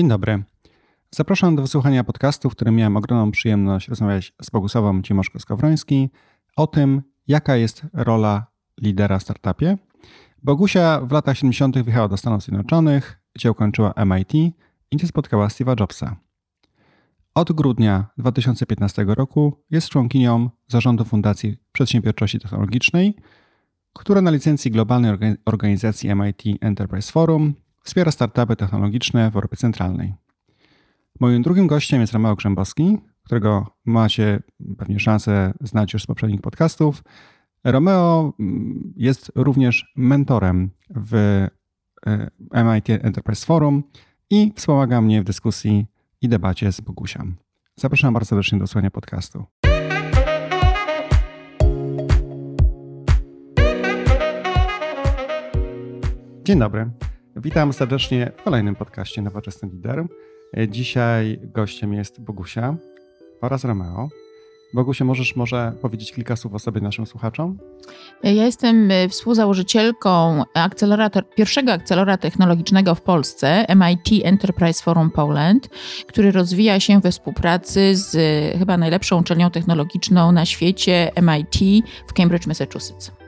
Dzień dobry. Zapraszam do wysłuchania podcastu, w którym miałem ogromną przyjemność rozmawiać z Bogusławą Cimoszko-Skowroński o tym, jaka jest rola lidera w startupie. Bogusia w latach 70. wyjechała do Stanów Zjednoczonych, gdzie ukończyła MIT i gdzie spotkała Steve'a Jobsa. Od grudnia 2015 roku jest członkinią zarządu Fundacji Przedsiębiorczości Technologicznej, która na licencji globalnej organizacji MIT Enterprise Forum wspiera startupy technologiczne w Europie Centralnej. Moim drugim gościem jest Romeo Grzębowski, którego macie pewnie szansę znać już z poprzednich podcastów. Romeo mm, jest również mentorem w e, MIT Enterprise Forum i wspomaga mnie w dyskusji i debacie z Bogusiem. Zapraszam bardzo serdecznie do słuchania podcastu. Dzień dobry. Witam serdecznie w kolejnym podcaście Nowoczesny Lider. Dzisiaj gościem jest Bogusia oraz Romeo. Bogusia, możesz może powiedzieć kilka słów o sobie naszym słuchaczom? Ja jestem e, współzałożycielką pierwszego akceleratora technologicznego w Polsce, MIT Enterprise Forum Poland, który rozwija się we współpracy z e, chyba najlepszą uczelnią technologiczną na świecie, MIT w Cambridge, Massachusetts.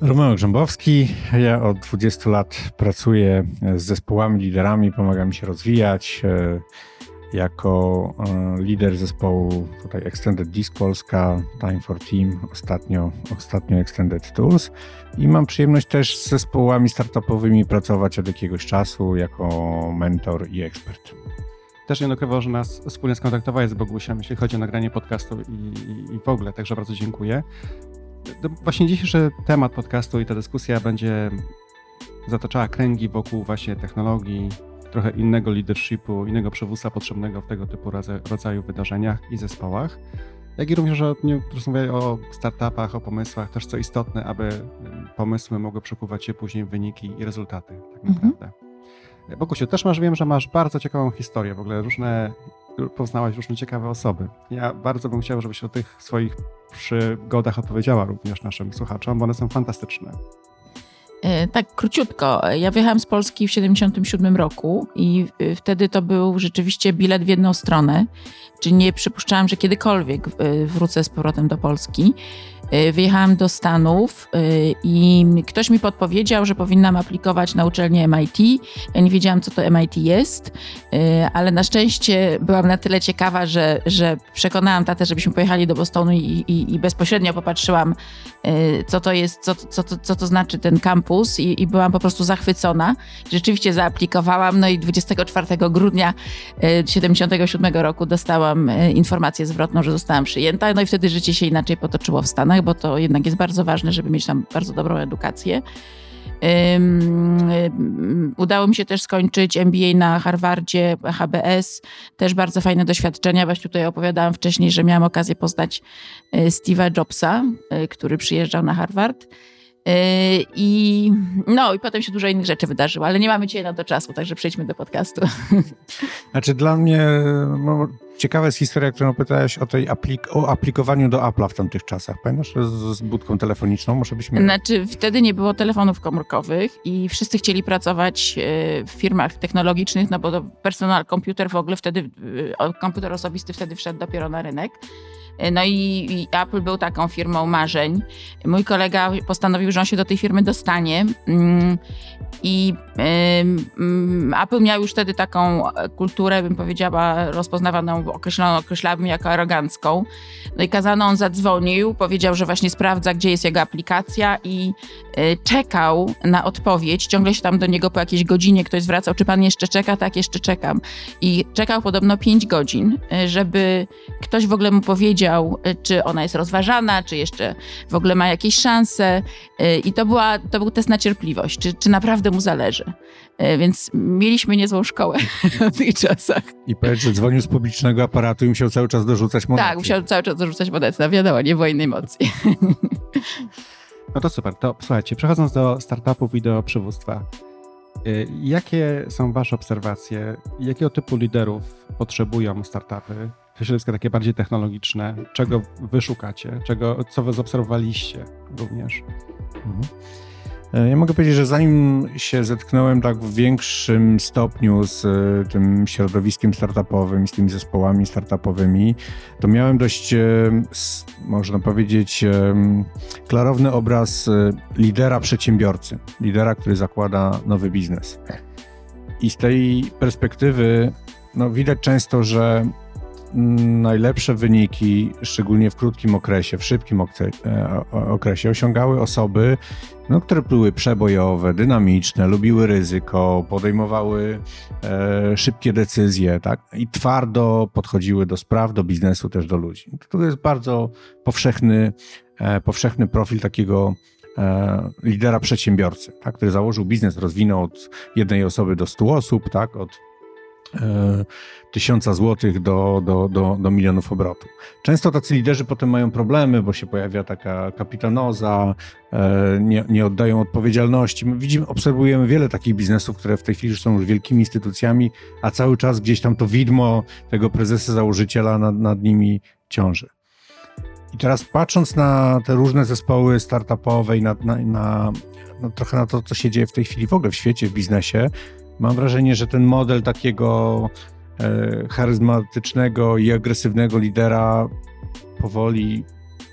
Romeo Grzębowski. Ja od 20 lat pracuję z zespołami, liderami, pomagam się rozwijać. E, jako e, lider zespołu tutaj Extended Disk Polska, Time for Team, ostatnio, ostatnio Extended Tools i mam przyjemność też z zespołami startupowymi pracować od jakiegoś czasu jako mentor i ekspert. Też nie ukrywał, że nas wspólnie skontaktowałeś z Bogusiem, jeśli chodzi o nagranie podcastu i, i, i w ogóle, także bardzo dziękuję. Właśnie dzisiejszy temat podcastu i ta dyskusja będzie zataczała kręgi wokół właśnie technologii, trochę innego leadershipu, innego przywództwa potrzebnego w tego typu rodzaju wydarzeniach i zespołach. Jak i również o, nie, o startupach, o pomysłach, też co istotne, aby pomysły mogły przekuwać się później w wyniki i rezultaty, tak mhm. naprawdę. Mhm. Bogusiu, też masz, wiem, że masz bardzo ciekawą historię, w ogóle różne, poznałaś różne ciekawe osoby. Ja bardzo bym chciał, żebyś o tych swoich przygodach opowiedziała również naszym słuchaczom, bo one są fantastyczne. E, tak, króciutko. Ja wyjechałam z Polski w 1977 roku i e, wtedy to był rzeczywiście bilet w jedną stronę. Czyli nie przypuszczałam, że kiedykolwiek e, wrócę z powrotem do Polski. Y, wyjechałam do Stanów y, i ktoś mi podpowiedział, że powinnam aplikować na uczelnię MIT. Ja nie wiedziałam, co to MIT jest, y, ale na szczęście byłam na tyle ciekawa, że, że przekonałam tatę, żebyśmy pojechali do Bostonu i, i, i bezpośrednio popatrzyłam, co to jest, co, co, co, co to znaczy ten kampus i, i byłam po prostu zachwycona. Rzeczywiście zaaplikowałam, no i 24 grudnia 1977 roku dostałam informację zwrotną, że zostałam przyjęta, no i wtedy życie się inaczej potoczyło w Stanach bo to jednak jest bardzo ważne, żeby mieć tam bardzo dobrą edukację. Udało mi się też skończyć MBA na Harvardzie, HBS, też bardzo fajne doświadczenia. Właśnie tutaj opowiadałam wcześniej, że miałam okazję poznać e, Steve'a Jobsa, e, który przyjeżdżał na Harvard. E, I no, i potem się dużo innych rzeczy wydarzyło, ale nie mamy dzisiaj na to czasu, także przejdźmy do podcastu. Znaczy dla mnie no, ciekawa jest historia, którą pytałeś o tej aplik o aplikowaniu do Apple'a w tamtych czasach. Pamiętasz z, z budką telefoniczną? Może byśmy... Znaczy wtedy nie było telefonów komórkowych i wszyscy chcieli pracować e, w firmach technologicznych, no bo personal komputer w ogóle wtedy, e, komputer osobisty wtedy wszedł dopiero na rynek. No i, i, Apple był taką firmą marzeń. Mój kolega postanowił, że on się do tej firmy dostanie. Mm, I Apple miał już wtedy taką kulturę, bym powiedziała, rozpoznawaną, określoną, określałabym jako arogancką. No i kazano, on zadzwonił, powiedział, że właśnie sprawdza, gdzie jest jego aplikacja i czekał na odpowiedź. Ciągle się tam do niego po jakiejś godzinie ktoś zwracał, czy pan jeszcze czeka? Tak, jeszcze czekam. I czekał podobno 5 godzin, y, żeby ktoś w ogóle mu powiedział, wiedział, y, czy ona jest rozważana, czy jeszcze w ogóle ma jakieś szanse. Y, I to, była, to był test na cierpliwość, czy, czy naprawdę mu zależy. Y, więc mieliśmy niezłą szkołę w tych czasach. I powiedz, że dzwonił z publicznego aparatu i musiał cały czas dorzucać monety. Tak, musiał cały czas dorzucać monety. No wiadomo, nie było innej mocy. No to super. To słuchajcie, przechodząc do startupów i do przywództwa, jakie są Wasze obserwacje? Jakiego typu liderów potrzebują startupy? środowiska takie bardziej technologiczne, czego wy szukacie, czego, co wy zaobserwowaliście również? Mhm. Ja mogę powiedzieć, że zanim się zetknąłem tak w większym stopniu z tym środowiskiem startupowym, z tymi zespołami startupowymi, to miałem dość, można powiedzieć, klarowny obraz lidera przedsiębiorcy, lidera, który zakłada nowy biznes. I z tej perspektywy no, widać często, że najlepsze wyniki, szczególnie w krótkim okresie, w szybkim e, okresie, osiągały osoby, no, które były przebojowe, dynamiczne, lubiły ryzyko, podejmowały e, szybkie decyzje tak? i twardo podchodziły do spraw, do biznesu, też do ludzi. To jest bardzo powszechny, e, powszechny profil takiego e, lidera przedsiębiorcy, tak? który założył biznes, rozwinął od jednej osoby do stu osób, tak? od tysiąca złotych do, do, do, do milionów obrotów. Często tacy liderzy potem mają problemy, bo się pojawia taka kapitanoza, e, nie, nie oddają odpowiedzialności. My widzimy, obserwujemy wiele takich biznesów, które w tej chwili są już wielkimi instytucjami, a cały czas gdzieś tam to widmo tego prezesa, założyciela nad, nad nimi ciąży. I teraz patrząc na te różne zespoły startupowe i na, na, na no, trochę na to, co się dzieje w tej chwili w ogóle w świecie, w biznesie, Mam wrażenie, że ten model takiego e, charyzmatycznego i agresywnego lidera powoli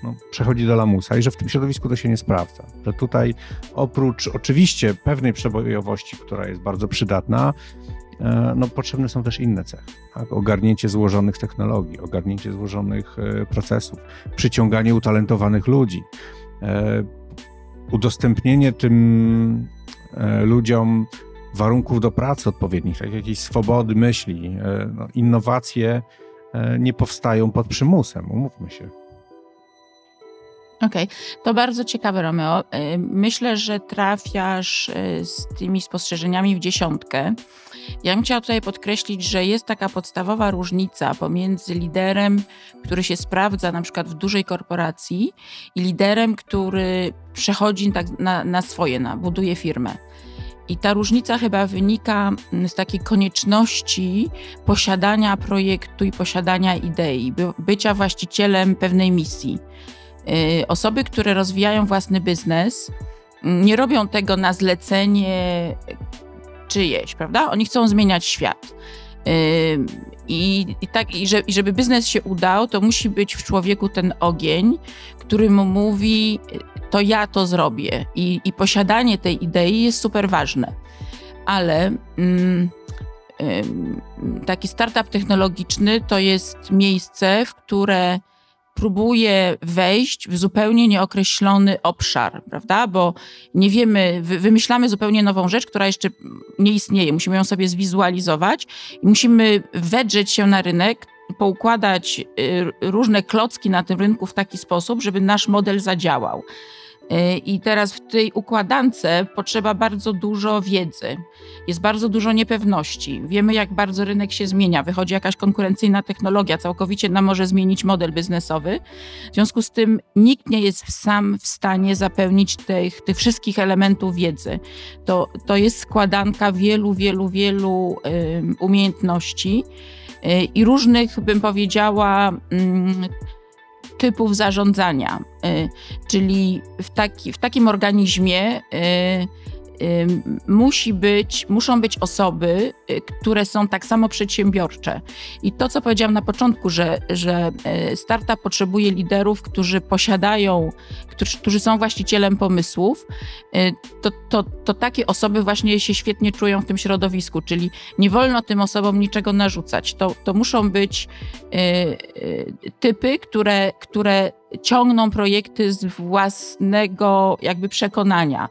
no, przechodzi do lamusa i że w tym środowisku to się nie sprawdza. Że tutaj oprócz oczywiście pewnej przebojowości, która jest bardzo przydatna, e, no, potrzebne są też inne cechy. Tak? Ogarnięcie złożonych technologii, ogarnięcie złożonych e, procesów, przyciąganie utalentowanych ludzi, udostępnienie tym ludziom warunków do pracy odpowiednich, tak jakiejś swobody myśli. E, no, innowacje e, nie powstają pod przymusem, umówmy się. Okej, okay. to bardzo ciekawe, Romeo. E, myślę, że trafiasz z tymi spostrzeżeniami w dziesiątkę. Ja bym chciała tutaj podkreślić, że jest taka podstawowa różnica pomiędzy liderem, który się sprawdza na przykład w dużej korporacji i liderem, który przechodzi tak na, na swoje, na, buduje firmę. I ta różnica chyba wynika mm, z takiej konieczności posiadania projektu i posiadania idei, by, bycia właścicielem pewnej misji. Yy, osoby, które rozwijają własny biznes, mm, nie robią tego na zlecenie czyjeś, prawda? Oni chcą zmieniać świat. I, i, tak, i, że, i żeby biznes się udał, to musi być w człowieku ten ogień, który mu mówi: To ja to zrobię. I, i posiadanie tej idei jest super ważne. Ale. Mm, taki startup technologiczny to jest miejsce, w które próbuje wejść w zupełnie nieokreślony obszar, prawda? Bo nie wiemy, wymyślamy zupełnie nową rzecz, która jeszcze nie istnieje. Musimy ją sobie zwizualizować i musimy wedrzeć się na rynek, poukładać y, różne klocki na tym rynku w taki sposób, żeby nasz model zadziałał. Y, I teraz w tej układance potrzeba bardzo dużo wiedzy. Jest bardzo dużo niepewności. Wiemy, jak bardzo rynek się zmienia. Wychodzi jakaś konkurencyjna technologia, całkowicie nam może zmienić model biznesowy. W związku z tym nikt nie jest sam w stanie zapełnić tych, tych wszystkich elementów wiedzy. To, to jest składanka wielu, wielu, wielu um, umiejętności y, i różnych, bym powiedziała, typów zarządzania. Y, czyli w, taki, w takim organizmie y, musi być, muszą być osoby, y, które są tak samo przedsiębiorcze. I to, co powiedziałam na początku, że, że y, startup potrzebuje liderów, którzy posiadają, którzy, którzy są właścicielem pomysłów, y, to, to, to takie osoby właśnie się świetnie czują w tym środowisku, czyli nie wolno tym osobom niczego narzucać. To, to muszą być typy, które, które ciągną projekty z własnego jakby przekonania.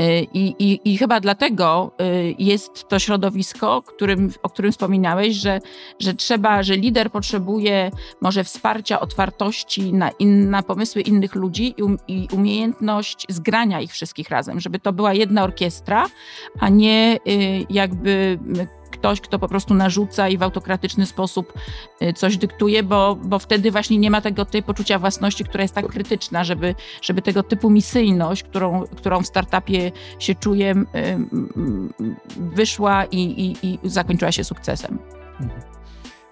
Y, I, i, I, chyba dlatego y, jest to środowisko, którym, o którym wspominałeś, że, że trzeba, że lider potrzebuje może wsparcia, otwartości na, in, na pomysły innych ludzi i, um, i umiejętność zgrania ich wszystkich razem, żeby to była jedna orkiestra, a nie y, jakby ktoś, kto po prostu narzuca i w autokratyczny sposób y, coś dyktuje, bo, bo wtedy właśnie nie ma tego tej poczucia własności, która jest tak krytyczna, żeby, żeby tego typu misyjność, którą, którą w startupie się czuję, wyszła i, i, i zakończyła się sukcesem.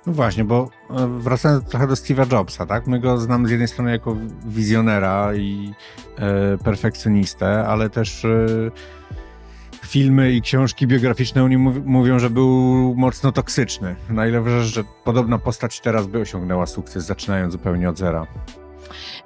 No właśnie, bo e, wracając trochę do Steve'a Jobsa, tak? My go znamy z jednej strony jako wizjonera i e, perfekcjonistę, ale też e, filmy i książki biograficzne o nim mówią, że był mocno toksyczny. Na ile wierzysz, że podobna postać teraz by osiągnęła sukces, zaczynając zupełnie od zera?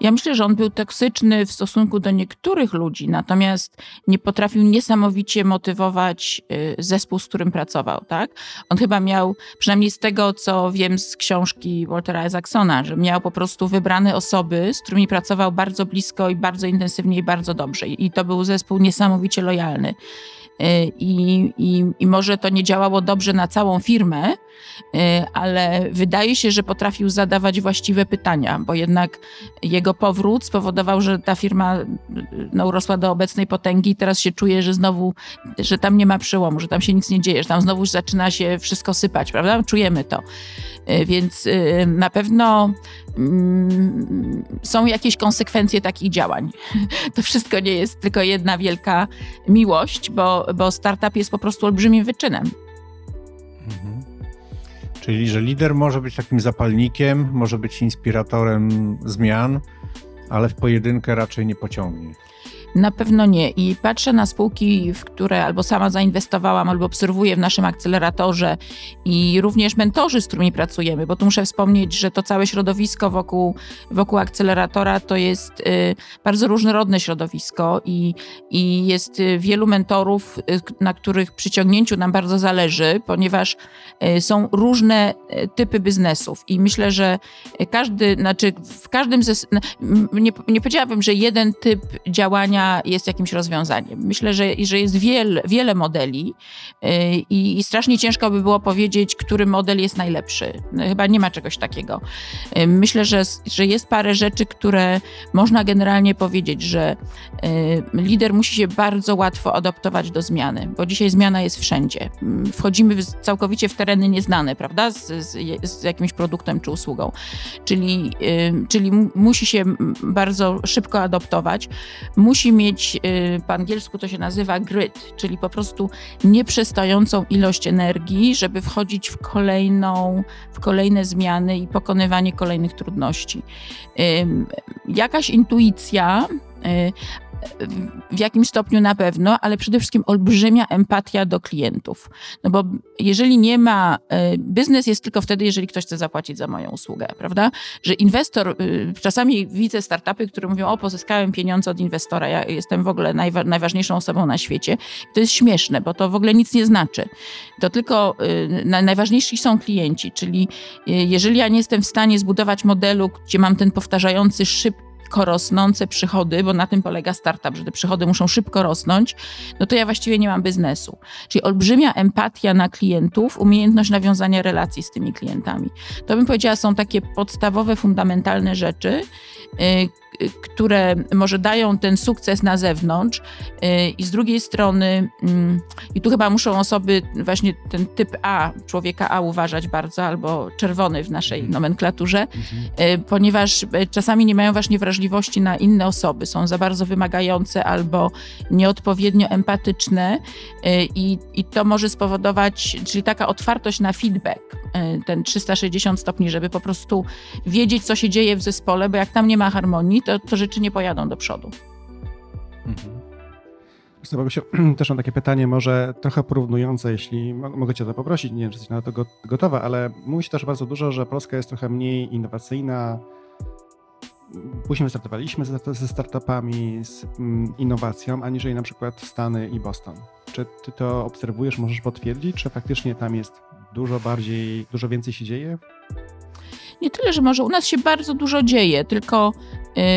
Ja myślę, że on był toksyczny w stosunku do niektórych ludzi, natomiast nie potrafił niesamowicie motywować y, zespół, z którym pracował. Tak? On chyba miał, przynajmniej z tego, co wiem z książki Waltera Isaacsona, że miał po prostu wybrane osoby, z którymi pracował bardzo blisko i bardzo intensywnie i bardzo dobrze. I to był zespół niesamowicie lojalny. Y, I, i, I może to nie działało dobrze na całą firmę, ale wydaje się, że potrafił zadawać właściwe pytania, bo jednak jego powrót spowodował, że ta firma y, no, urosła do obecnej potęgi i teraz się czuje, że znowu, że tam nie ma przełomu, że tam się nic nie dzieje, że tam znowu zaczyna się wszystko sypać, prawda? Czujemy to. Więc na pewno mm, są jakieś konsekwencje takich działań. To wszystko nie jest tylko jedna wielka miłość, bo bo, startup jest po prostu olbrzymim wyczynem. Mhm. Czyli, że lider może być takim zapalnikiem, może być inspiratorem zmian, ale w pojedynkę raczej nie pociągnie. Na pewno nie. I patrzę na spółki, w które albo sama zainwestowałam, albo obserwuję w naszym akceleratorze i również mentorzy, z którymi pracujemy, bo tu muszę wspomnieć, że to całe środowisko wokół, wokół akceleratora to jest y, bardzo różnorodne środowisko i, i jest y, wielu mentorów, y, na których przyciągnięciu nam bardzo zależy, ponieważ są różne typy biznesów i myślę, że każdy, znaczy w każdym ze, nie, nie powiedziałabym, że jeden typ działania jest jakimś rozwiązaniem. Myślę, że, że jest wiele, wiele modeli y, i, i strasznie ciężko by było powiedzieć, który model jest najlepszy. No, chyba nie ma czegoś takiego. Y, myślę, że, że jest parę rzeczy, które można generalnie powiedzieć, że y, lider musi się bardzo łatwo adaptować do zmiany, bo dzisiaj zmiana jest wszędzie. Wchodzimy całkowicie w tereny nieznane, prawda, z, z, z jakimś produktem czy usługą. Czyli, czyli musi się bardzo szybko adoptować, musi mieć, y, po angielsku to się nazywa grit, czyli po prostu nieprzestającą ilość energii, żeby wchodzić w kolejną, w kolejne zmiany i pokonywanie kolejnych trudności. Jakaś intuicja, y, w jakimś stopniu na pewno, ale przede wszystkim olbrzymia empatia do klientów. No bo jeżeli nie ma, e, biznes jest tylko wtedy, jeżeli ktoś chce zapłacić za moją usługę, prawda? Że inwestor, e, czasami widzę startupy, które mówią, o pozyskałem pieniądze od inwestora, ja jestem w ogóle najwa najważniejszą osobą na świecie. To jest śmieszne, bo to w ogóle nic nie znaczy. To tylko e, najważniejsi są klienci, czyli jeżeli ja nie jestem w stanie zbudować modelu, gdzie mam ten powtarzający szyb szybko rosnące przychody, bo na tym polega startup, że te przychody muszą szybko rosnąć, no to ja właściwie nie mam biznesu. Czyli olbrzymia empatia na klientów, umiejętność nawiązania relacji z tymi klientami. To bym powiedziała, są takie podstawowe, fundamentalne rzeczy, y, które może dają ten sukces na zewnątrz y, i z drugiej strony, mm, i tu chyba muszą osoby, właśnie ten typ A, człowieka A uważać bardzo, albo czerwony w naszej mhm. nomenklaturze, mhm. Y, ponieważ y, czasami nie mają właśnie wrażliwości na inne osoby, są za bardzo wymagające albo nieodpowiednio empatyczne i, i to może spowodować, czyli taka otwartość na feedback, ten 360 stopni, żeby po prostu wiedzieć, co się dzieje w zespole, bo jak tam nie ma harmonii, to, to rzeczy nie pojadą do przodu. Mhm. Bogusiu, też mam takie pytanie, może trochę porównujące, jeśli mogę Cię to poprosić, nie wiem, czy jesteś na to gotowa, ale mówi się też bardzo dużo, że Polska jest trochę mniej innowacyjna. Później wystartowaliśmy ze startupami, z mm, innowacją, aniżeli na przykład Stany i Boston. Czy Ty to obserwujesz, możesz potwierdzić, czy faktycznie tam jest dużo bardziej, dużo więcej się dzieje? Nie tyle, że może u nas się bardzo dużo dzieje, tylko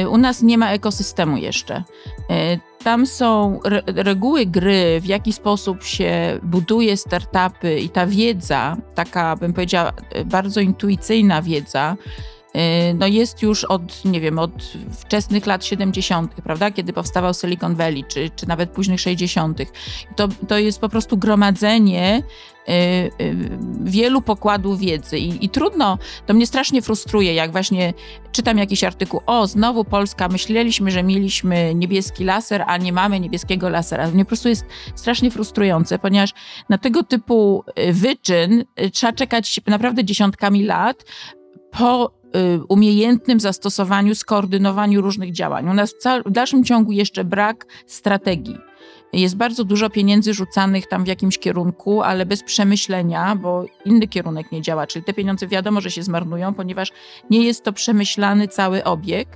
y, u nas nie ma ekosystemu jeszcze. Y, tam są re reguły gry, w jaki sposób się buduje startupy i ta wiedza, taka bym powiedziała bardzo intuicyjna wiedza, no jest już od, nie wiem, od wczesnych lat 70., prawda, kiedy powstawał Silicon Valley, czy, czy nawet późnych 60. To, to jest po prostu gromadzenie Y, y, wielu pokładów wiedzy I, I, trudno, to mnie strasznie frustruje, jak właśnie czytam jakiś artykuł, o, znowu Polska, myśleliśmy, że mieliśmy niebieski laser, a nie mamy niebieskiego lasera. Mnie po prostu jest strasznie frustrujące, ponieważ na tego typu y, wyczyn trzeba czekać naprawdę dziesiątkami lat po umiejętnym zastosowaniu, skoordynowaniu różnych działań. U nas w, w dalszym ciągu jeszcze brak strategii. Jest bardzo dużo pieniędzy rzucanych tam w jakimś kierunku, ale bez przemyślenia, bo inny kierunek nie działa. Czyli te pieniądze wiadomo, że się zmarnują, ponieważ nie jest to przemyślany cały obieg.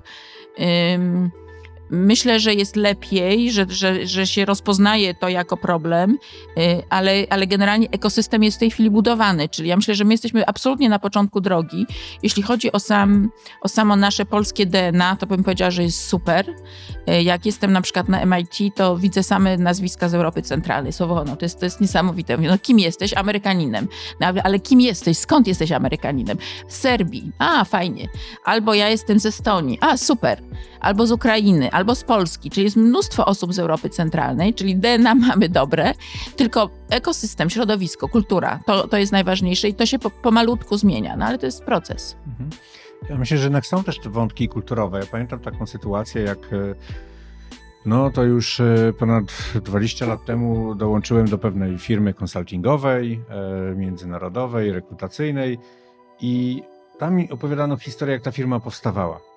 Myślę, że jest lepiej, że, że, że się rozpoznaje to jako problem, y, ale, ale generalnie ekosystem jest w tej chwili budowany. Czyli ja myślę, że my jesteśmy absolutnie na początku drogi. Jeśli chodzi o, sam, o samo nasze polskie DNA, to bym powiedziała, że jest super. Y, jak jestem na przykład na MIT, to widzę same nazwiska z Europy Centralnej. Słowo no, to jest, to jest niesamowite. Mówię, no kim jesteś? Amerykaninem. No, ale kim jesteś? Skąd jesteś Amerykaninem? Z Serbii. A, fajnie. Albo ja jestem ze Estonii. A, super. Albo z Ukrainy albo z Polski, czyli jest mnóstwo osób z Europy Centralnej, czyli DNA mamy dobre, tylko ekosystem, środowisko, kultura, to, to jest najważniejsze i to się po, pomalutku zmienia, no ale to jest proces. Mhm. Ja myślę, że jednak są też te wątki kulturowe. Ja pamiętam taką sytuację, jak e, no to już e, ponad 20 lat temu dołączyłem do pewnej firmy konsultingowej, e, międzynarodowej, rekrutacyjnej i tam mi opowiadano historię, jak ta firma powstawała.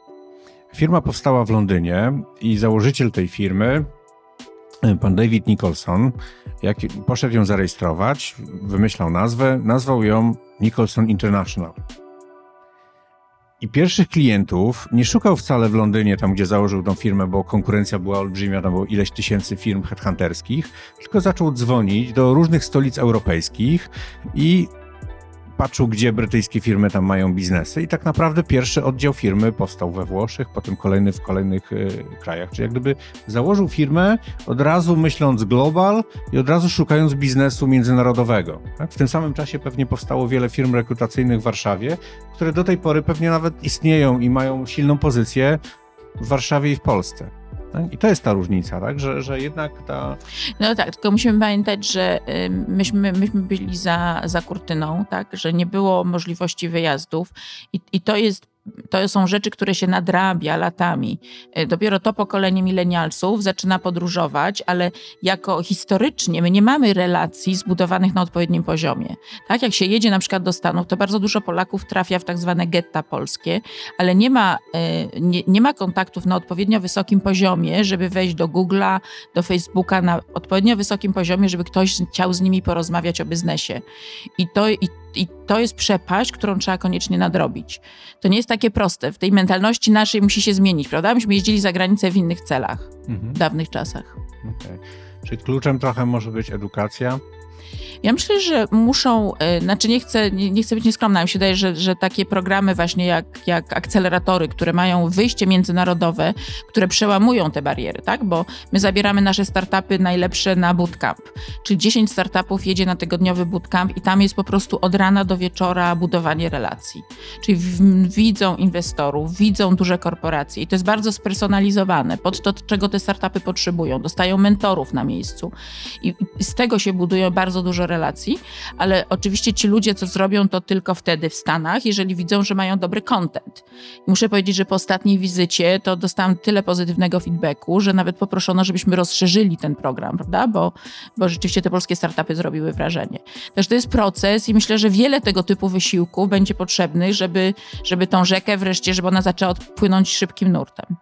Firma powstała w Londynie i założyciel tej firmy, pan David Nicholson, jak poszedł ją zarejestrować, wymyślał nazwę, nazwał ją Nicholson International. I pierwszych klientów nie szukał wcale w Londynie, tam gdzie założył tą firmę, bo konkurencja była olbrzymia, tam było ileś tysięcy firm headhunterskich, tylko zaczął dzwonić do różnych stolic europejskich i patrzył, gdzie brytyjskie firmy tam mają biznesy i tak naprawdę pierwszy oddział firmy powstał we Włoszech, potem kolejny w kolejnych y, krajach. Czyli jak gdyby założył firmę od razu myśląc global i od razu szukając biznesu międzynarodowego. Tak? W tym samym czasie pewnie powstało wiele firm rekrutacyjnych w Warszawie, które do tej pory pewnie nawet istnieją i mają silną pozycję w Warszawie i w Polsce. Tak? I to jest ta różnica, tak? że, że jednak ta. No tak, tylko musimy pamiętać, że myśmy, myśmy byli za, za kurtyną, tak? że nie było możliwości wyjazdów, i, i to jest to są rzeczy, które się nadrabia latami. E, dopiero to pokolenie milenialsów zaczyna podróżować, ale jako historycznie my nie mamy relacji zbudowanych na odpowiednim poziomie. Tak, jak się jedzie na przykład do Stanów, to bardzo dużo Polaków trafia w tak zwane getta polskie, ale nie ma, e, nie, nie ma kontaktów na odpowiednio wysokim poziomie, żeby wejść do Google'a, do Facebooka na odpowiednio wysokim poziomie, żeby ktoś chciał z nimi porozmawiać o biznesie. I to, i i to jest przepaść, którą trzeba koniecznie nadrobić. To nie jest takie proste. W tej mentalności naszej musi się zmienić, prawda? Myśmy jeździli za granicę w innych celach, mhm. w dawnych czasach. Okay. Czyli kluczem trochę może być edukacja, ja myślę, że muszą, e, znaczy nie chcę, nie, nie chcę być nieskromna, mi się wydaje, że, że takie programy właśnie jak, jak akceleratory, które mają wyjście międzynarodowe, które przełamują te bariery, tak? Bo my zabieramy nasze startupy najlepsze na bootcamp, czyli 10 startupów jedzie na tygodniowy bootcamp i tam jest po prostu od rana do wieczora budowanie relacji. Czyli widzą inwestorów, widzą duże korporacje i to jest bardzo spersonalizowane pod to, czego te startupy potrzebują. Dostają mentorów na miejscu i z tego się budują bardzo dużo relacji, ale oczywiście ci ludzie, co zrobią to tylko wtedy w Stanach, jeżeli widzą, że mają dobry content. I muszę powiedzieć, że po ostatniej wizycie to dostałam tyle pozytywnego feedbacku, że nawet poproszono, żebyśmy rozszerzyli ten program, prawda? Bo, bo rzeczywiście te polskie startupy zrobiły wrażenie. Także to jest proces i myślę, że wiele tego typu wysiłków będzie potrzebnych, żeby, żeby tą rzekę wreszcie, żeby ona zaczęła odpłynąć szybkim nurtem.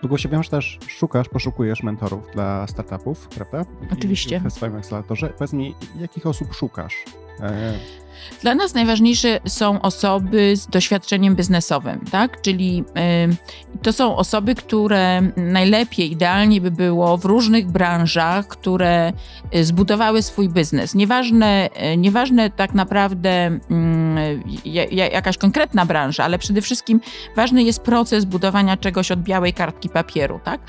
Długo się wiem, że też szukasz, poszukujesz mentorów dla startupów, prawda? Oczywiście. W swoim akceleratorze. Powiedz mi, jakich osób szukasz? E, dla nas najważniejsze są osoby z doświadczeniem biznesowym, tak? Czyli y, to są osoby, które najlepiej, idealnie by było w różnych branżach, które y, zbudowały swój biznes. Nieważne, y, nieważne tak naprawdę y, jakaś konkretna branża, ale przede wszystkim ważny jest proces budowania czegoś od białej kartki papieru, tak?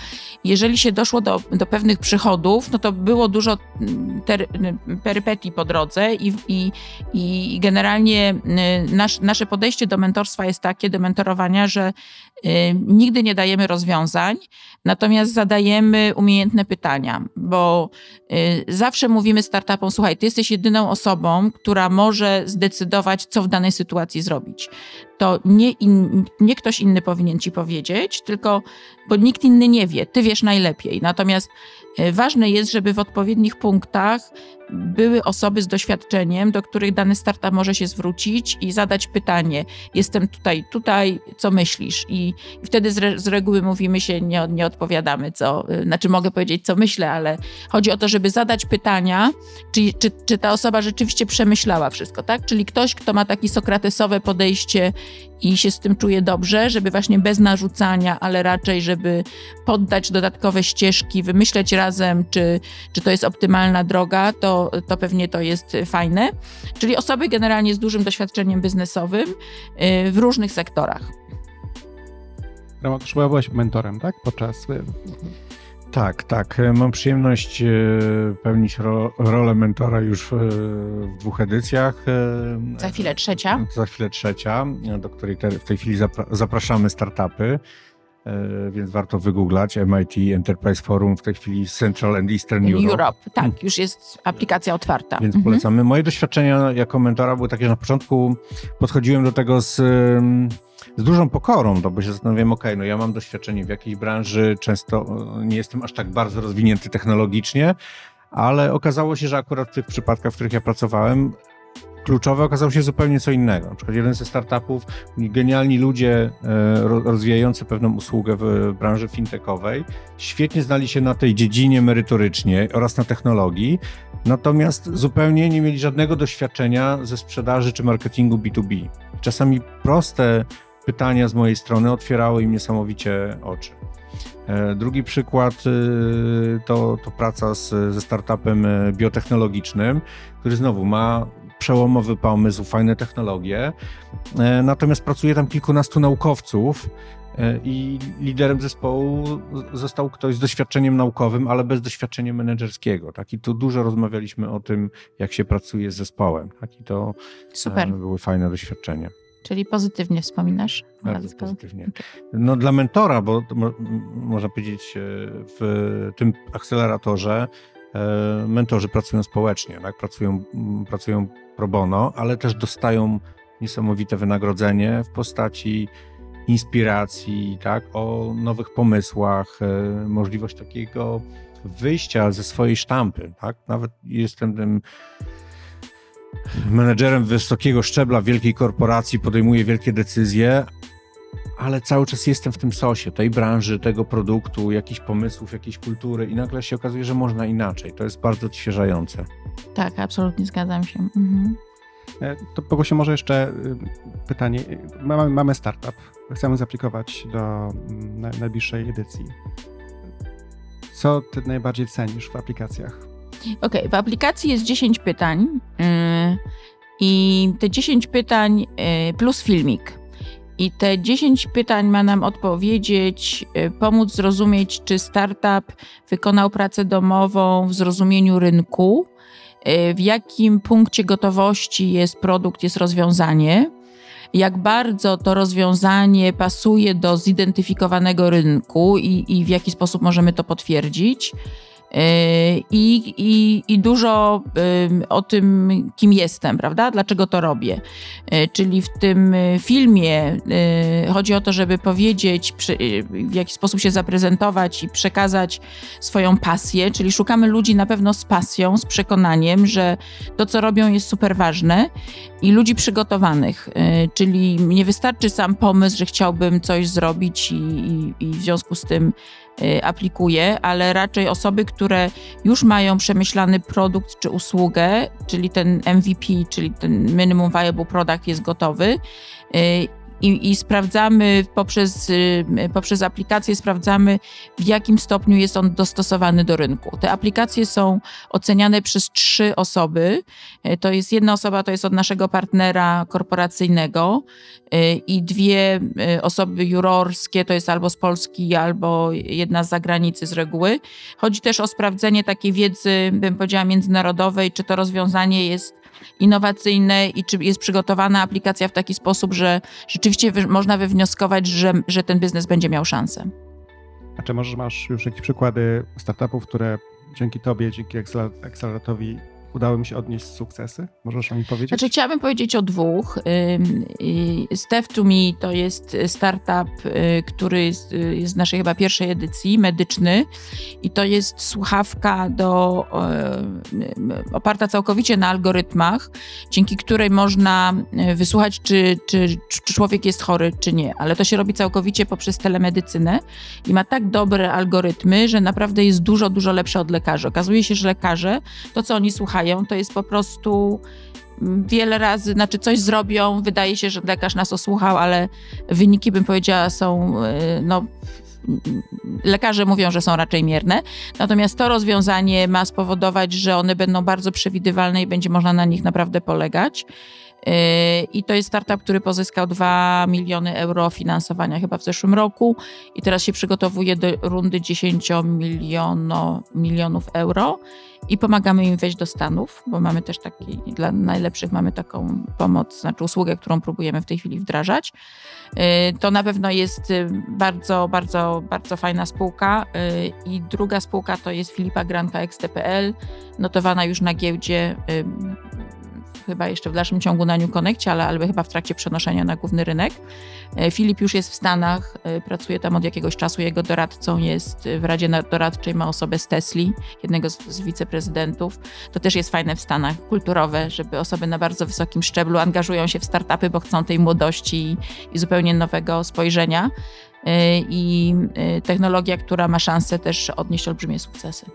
Jeżeli się doszło do, do pewnych przychodów, no to było dużo ter, perypetii po drodze i, i, i generalnie nasz, nasze podejście do mentorstwa jest takie, do mentorowania, że nigdy nie dajemy rozwiązań, natomiast zadajemy umiejętne pytania, bo zawsze mówimy startupom: Słuchaj, ty jesteś jedyną osobą, która może zdecydować, co w danej sytuacji zrobić. To nie, in, nie ktoś inny powinien ci powiedzieć, tylko bo nikt inny nie wie, ty wiesz najlepiej. Natomiast ważne jest, żeby w odpowiednich punktach były osoby z doświadczeniem, do których dany startup może się zwrócić i zadać pytanie: Jestem tutaj, tutaj, co myślisz? I, wtedy z, re, z, reguły mówimy się, nie, nie odpowiadamy, co, e, znaczy mogę powiedzieć, co myślę, ale chodzi o to, żeby zadać pytania, czy, czy, czy ta osoba rzeczywiście przemyślała wszystko, tak? Czyli ktoś, kto ma takie sokratesowe podejście i się z tym czuje dobrze, żeby właśnie bez narzucania, ale raczej, żeby poddać dodatkowe ścieżki, wymyśleć razem, czy, czy to jest optymalna droga, to, to pewnie to jest fajne. Czyli osoby generalnie z dużym doświadczeniem biznesowym y, w różnych sektorach. Ramo, też byłaś mentorem, tak? Podczas y, tak, tak. Mam przyjemność y, pełnić ro, rolę mentora już w, w, dwóch edycjach. Za chwilę trzecia. Za chwilę trzecia, do której te, w tej chwili zapraszamy startupy. E, więc warto wygooglać MIT Enterprise Forum, w tej chwili Central and Eastern Europe. Europe. Tak, już jest aplikacja otwarta. Więc mhm. polecamy. Moje doświadczenia jako mentora były takie, że na początku podchodziłem do tego z, z dużą pokorą, no bo się zastanawiałem, ok, no ja mam doświadczenie w jakiejś branży, często e, nie jestem aż tak bardzo rozwinięty technologicznie, ale okazało się, że akurat w tych przypadkach, w których ja pracowałem, kluczowe okazało się zupełnie co innego. Na przykład jeden ze startupów, genialni ludzie e, rozwijający pewną usługę w branży fintechowej, świetnie znali się na tej dziedzinie merytorycznie oraz na technologii, natomiast zupełnie nie mieli żadnego doświadczenia ze sprzedaży czy marketingu B2B. Czasami proste pytania z mojej strony otwierały im niesamowicie oczy. E, drugi przykład e, to, to praca z, ze startupem biotechnologicznym, który znowu ma przełomowy pomysł, fajne technologie. E, natomiast pracuje tam kilkunastu naukowców e, i liderem zespołu został ktoś z doświadczeniem naukowym, ale bez doświadczenia menedżerskiego. Tak? I tu dużo rozmawialiśmy o tym, jak się pracuje z zespołem. Tak? I to e, Super. były fajne doświadczenia. Czyli pozytywnie wspominasz? Bardzo pozytywnie. No dla mentora, bo można powiedzieć w tym akceleratorze mentorzy pracują społecznie, tak? pracują, pracują pro bono, ale też dostają niesamowite wynagrodzenie w postaci inspiracji, tak, o nowych pomysłach, e, możliwość takiego wyjścia ze swojej sztampy, tak? Nawet jestem tym menedżerem wysokiego szczebla wielkiej korporacji, podejmuję wielkie decyzje, ale cały czas jestem w tym sosie, tej branży, tego produktu, jakichś pomysłów, jakiejś kultury i nagle się okazuje, że można inaczej. To jest bardzo odświeżające. Tak, absolutnie zgadzam się. Mhm. E, to Bogusiu, może jeszcze y, pytanie. Mamy, mamy startup, chcemy zaaplikować do mm, najbliższej edycji. Co ty najbardziej cenisz w aplikacjach? Okej, okay, w aplikacji jest 10 pytań yy, i te 10 pytań yy, plus filmik. I te 10 pytań ma nam odpowiedzieć, yy, pomóc zrozumieć, czy startup wykonał pracę domową w zrozumieniu rynku, Y, w jakim punkcie gotowości jest produkt, jest rozwiązanie, jak bardzo to rozwiązanie pasuje do zidentyfikowanego rynku i, i w jaki sposób możemy to potwierdzić. I, i, i dużo o tym, kim jestem, prawda? Dlaczego to robię. E, czyli w tym e, filmie e, chodzi o to, żeby powiedzieć, w jaki sposób się zaprezentować i przekazać swoją pasję, czyli szukamy ludzi na pewno z pasją, z przekonaniem, że to, co robią, jest super ważne i ludzi przygotowanych, czyli nie wystarczy sam pomysł, że chciałbym coś zrobić i, i, i w związku z tym Y, aplikuje, ale raczej osoby, które już mają przemyślany produkt czy usługę, czyli ten MVP, czyli ten Minimum Viable Product jest gotowy y, i, i, sprawdzamy poprzez, y, poprzez aplikację, sprawdzamy w jakim stopniu jest on dostosowany do rynku. Te aplikacje są oceniane przez trzy osoby. Y, to jest jedna osoba, to jest od naszego partnera korporacyjnego y, i dwie osoby jurorskie, to jest albo z Polski, albo jedna z zagranicy z reguły. Chodzi też o sprawdzenie takiej wiedzy, bym powiedziała, międzynarodowej, czy to rozwiązanie jest innowacyjne i czy jest przygotowana aplikacja w taki sposób, że rzeczywiście wy, można wywnioskować, że, że ten biznes będzie miał szansę. A czy może masz już jakieś przykłady startupów, które dzięki tobie, dzięki akceleratowi udało mi się odnieść sukcesy? Możesz nich powiedzieć? Znaczy, chciałabym powiedzieć o dwóch. Step to Me to jest startup, y, który jest, z naszej chyba pierwszej edycji, medyczny i to jest słuchawka do, oparta całkowicie na algorytmach, dzięki której można y, wysłuchać, czy, czy, czy człowiek jest chory, czy nie. Ale to się robi całkowicie poprzez telemedycynę i ma tak dobre algorytmy, że naprawdę jest dużo, dużo lepsze od lekarzy. Okazuje się, że lekarze, to co oni słuchają, to jest po prostu mm, wiele razy, znaczy coś zrobią, wydaje się, że lekarz nas osłuchał, ale wyniki, bym powiedziała, są y, no, lekarze mówią, że są raczej mierne. Natomiast to rozwiązanie ma spowodować, że one będą bardzo przewidywalne i będzie można na nich naprawdę polegać. I to jest startup, który pozyskał 2 miliony euro finansowania chyba w zeszłym roku i teraz się przygotowuje do rundy 10 miliono, milionów euro i pomagamy im wejść do Stanów, bo mamy też taki, dla najlepszych mamy taką pomoc, znaczy usługę, którą próbujemy w tej chwili wdrażać. To na pewno jest bardzo, bardzo, bardzo fajna spółka i druga spółka to jest Filipa Granka XTPL, notowana już na giełdzie chyba jeszcze w dalszym ciągu na New Connectie, ale, ale chyba w trakcie przenoszenia na główny rynek. E, Filip już jest w Stanach, e, pracuje tam od jakiegoś czasu. Jego doradcą jest w Radzie Doradczej, ma osobę z Tesli, jednego z, z wiceprezydentów. To też jest fajne w Stanach, kulturowe, żeby osoby na bardzo wysokim szczeblu angażują się w startupy, bo chcą tej młodości i, i zupełnie nowego spojrzenia e, i technologia, która ma szansę też odnieść olbrzymie sukcesy.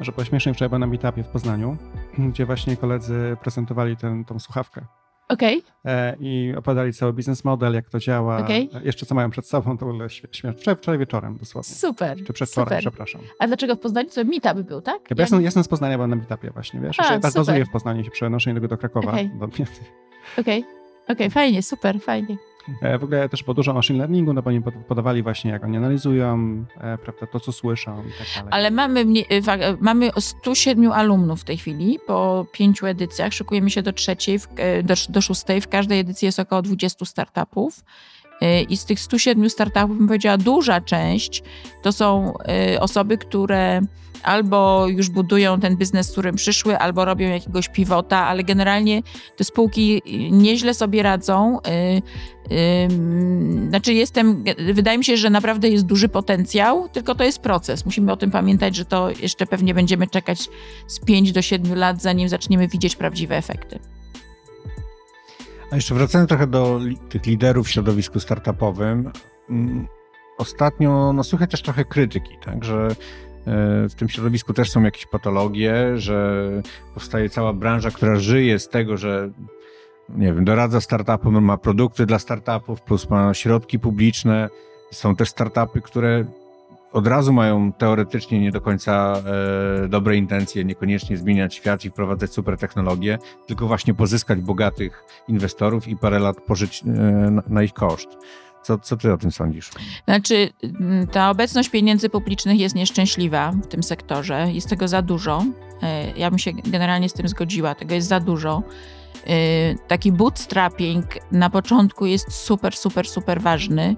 Może pośmiesznie wczoraj byłem na meetupie w Poznaniu, gdzie właśnie koledzy prezentowali tę tą słuchawkę. Okej. Okay. E, I opowiadali cały biznes model, jak to działa. Okay. Jeszcze co mają przed sobą, to było śmieszne. Wczoraj, wczoraj wieczorem dosłownie. Super. Czy przedwczoraj, przepraszam. A dlaczego w Poznaniu? Co meetup był, tak? Ja, ja jestem, jestem z Poznania, byłem na meetupie właśnie, wiesz? A, ja tak bazuję w Poznaniu, się przenoszę do Krakowa. Okej, okay. okej, okay. fajnie, super, fajnie. E, w ogóle też było dużo machine learningu, no bo oni podawali właśnie, jak oni analizują, e, prawda, to co słyszą i tak dalej. Ale mamy, e, mamy 107 alumnów w tej chwili, po pięciu edycjach. Szykujemy się do trzeciej, do, do szóstej. W każdej edycji jest około 20 startupów. I z tych 107 startupów, bym powiedziała, duża część to są osoby, które albo już budują ten biznes, z którym przyszły, albo robią jakiegoś pivota, ale generalnie te spółki nieźle sobie radzą. Y, y, znaczy jestem, wydaje mi się, że naprawdę jest duży potencjał, tylko to jest proces. Musimy o tym pamiętać, że to jeszcze pewnie będziemy czekać z 5 do 7 lat, zanim zaczniemy widzieć prawdziwe efekty. A jeszcze wracając trochę do tych liderów w środowisku startupowym, mm, ostatnio no, słychać też trochę krytyki, tak, że E, w tym środowisku też są jakieś patologie, że powstaje cała branża, która żyje z tego, że nie wiem, doradza startupom, ma produkty dla startupów, plus ma środki publiczne. Są też startupy, które od razu mają teoretycznie nie do końca e, dobre intencje, niekoniecznie zmieniać świat i wprowadzać super technologie, tylko właśnie pozyskać bogatych inwestorów i parę lat pożyć e, na, na ich koszt. Co, co ty o tym sądzisz? Znaczy, mm, ta obecność pieniędzy publicznych jest nieszczęśliwa w tym sektorze. Jest tego za dużo. E, ja bym się generalnie z tym zgodziła. Tego jest za dużo. E, taki bootstrapping na początku jest super, super, super ważny,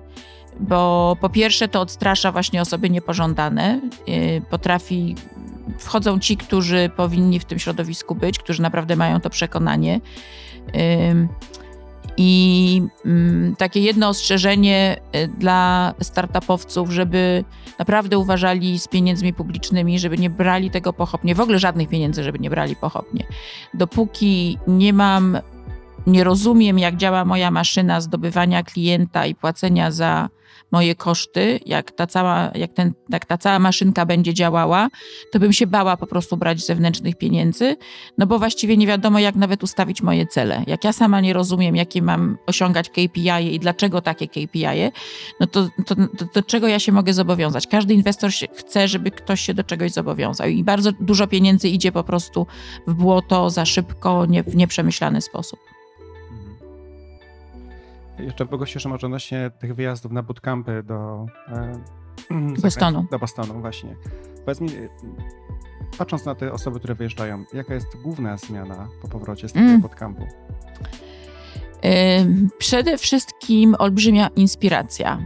bo po pierwsze to odstrasza właśnie osoby niepożądane. E, potrafi, wchodzą ci, którzy powinni w tym środowisku być, którzy naprawdę mają to przekonanie. I mm, takie jedno ostrzeżenie y, dla startupowców, żeby naprawdę uważali z pieniędzmi publicznymi, żeby nie brali tego pochopnie, w ogóle żadnych pieniędzy, żeby nie brali pochopnie. Dopóki nie mam, nie rozumiem, jak działa moja maszyna zdobywania klienta i płacenia za moje koszty, jak ta cała, jak ten, jak ta cała maszynka będzie działała, to bym się bała po prostu brać zewnętrznych pieniędzy, no bo właściwie nie wiadomo, jak nawet ustawić moje cele. Jak ja sama nie rozumiem, jakie mam osiągać KPI i dlaczego takie KPI, no to, to, to do czego ja się mogę zobowiązać? Każdy inwestor chce, żeby ktoś się do czegoś zobowiązał i bardzo dużo pieniędzy idzie po prostu w błoto za szybko, nie, w nieprzemyślany sposób. Jeszcze pogościsz może odnośnie tych wyjazdów na bootcampy do e, Bostonu. Do Bostonu, właśnie. Powiedz mi, patrząc na te osoby, które wyjeżdżają, jaka jest główna zmiana po powrocie z takiego mm. podkampu? Przede wszystkim olbrzymia inspiracja.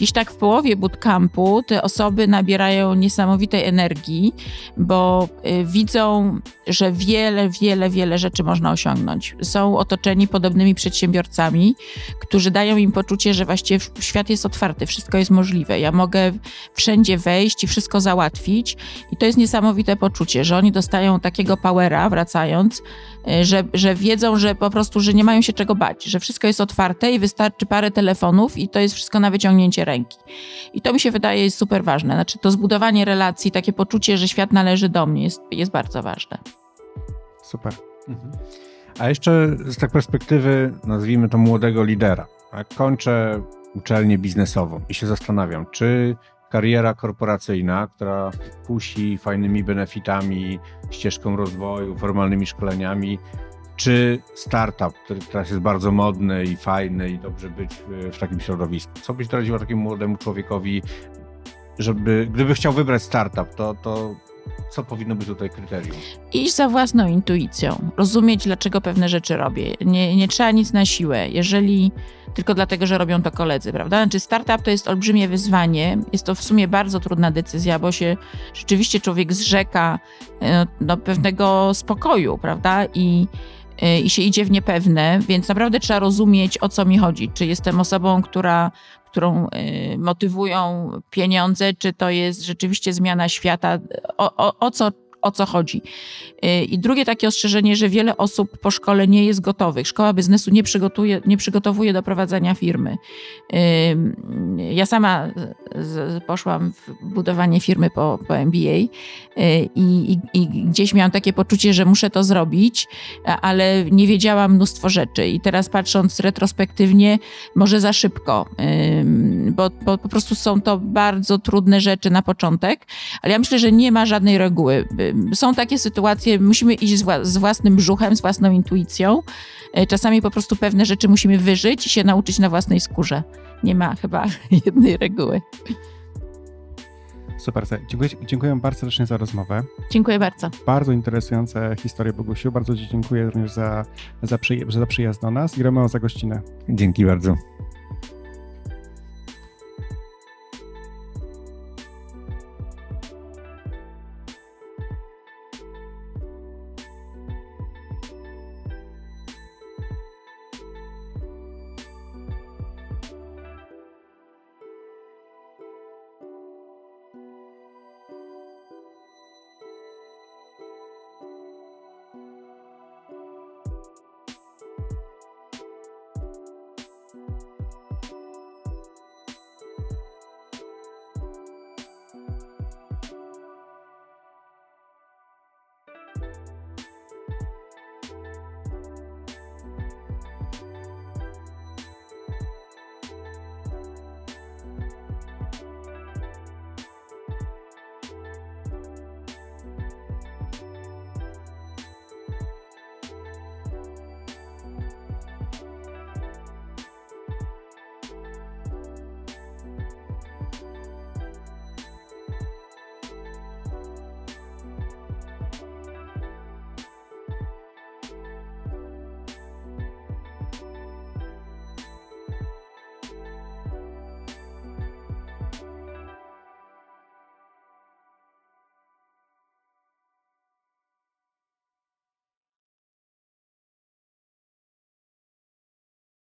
Dziś tak w połowie bootcampu te osoby nabierają niesamowitej energii, bo y, widzą, że wiele, wiele, wiele rzeczy można osiągnąć. Są otoczeni podobnymi przedsiębiorcami, którzy dają im poczucie, że właściwie świat jest otwarty, wszystko jest możliwe. Ja mogę wszędzie wejść i wszystko załatwić. I to jest niesamowite poczucie, że oni dostają takiego powera wracając, y, że, że wiedzą, że po prostu, że nie mają się czego bać że wszystko jest otwarte i wystarczy parę telefonów i to jest wszystko na wyciągnięcie ręki. I to mi się wydaje jest super ważne. Znaczy to zbudowanie relacji, takie poczucie, że świat należy do mnie jest, jest bardzo ważne. Super. Mhm. A jeszcze z tak perspektywy, nazwijmy to młodego lidera. Kończę uczelnię biznesową i się zastanawiam, czy kariera korporacyjna, która kusi fajnymi benefitami, ścieżką rozwoju, formalnymi szkoleniami, czy startup, który teraz jest bardzo modny i fajny i dobrze być w takim środowisku? Co byś doradziła takiemu młodemu człowiekowi, żeby, gdyby chciał wybrać startup, to, to co powinno być tutaj kryterium? Iść za własną intuicją, rozumieć, dlaczego pewne rzeczy robię. Nie, nie trzeba nic na siłę, jeżeli tylko dlatego, że robią to koledzy, prawda? Znaczy, startup to jest olbrzymie wyzwanie. Jest to w sumie bardzo trudna decyzja, bo się rzeczywiście człowiek zrzeka no, no pewnego spokoju, prawda? I i się idzie w niepewne, więc naprawdę trzeba rozumieć, o co mi chodzi. Czy jestem osobą, która, którą y, motywują pieniądze, czy to jest rzeczywiście zmiana świata, o, o, o co o co chodzi. Y, I drugie takie ostrzeżenie, że wiele osób po szkole nie jest gotowych. Szkoła biznesu nie, przygotuje, nie przygotowuje do prowadzenia firmy. Ja sama poszłam w budowanie firmy po, po MBA y, i, i, i gdzieś miałam takie poczucie, że muszę to zrobić, ale nie wiedziałam mnóstwo rzeczy. I teraz patrząc retrospektywnie, może za szybko, bo, bo po prostu są to bardzo trudne rzeczy na początek, ale ja myślę, że nie ma żadnej reguły są takie sytuacje, musimy iść z, z własnym brzuchem, z własną intuicją. E, czasami po prostu pewne rzeczy musimy wyżyć i się nauczyć na własnej skórze. Nie ma chyba jednej reguły. Super, dziękuję, dziękuję bardzo serdecznie za rozmowę. Dziękuję bardzo. Bardzo interesujące historie Bogusiu. Bardzo Ci dziękuję również za, za, przyj za przyjazd do nas i Romeo za gościnę. Dzięki bardzo.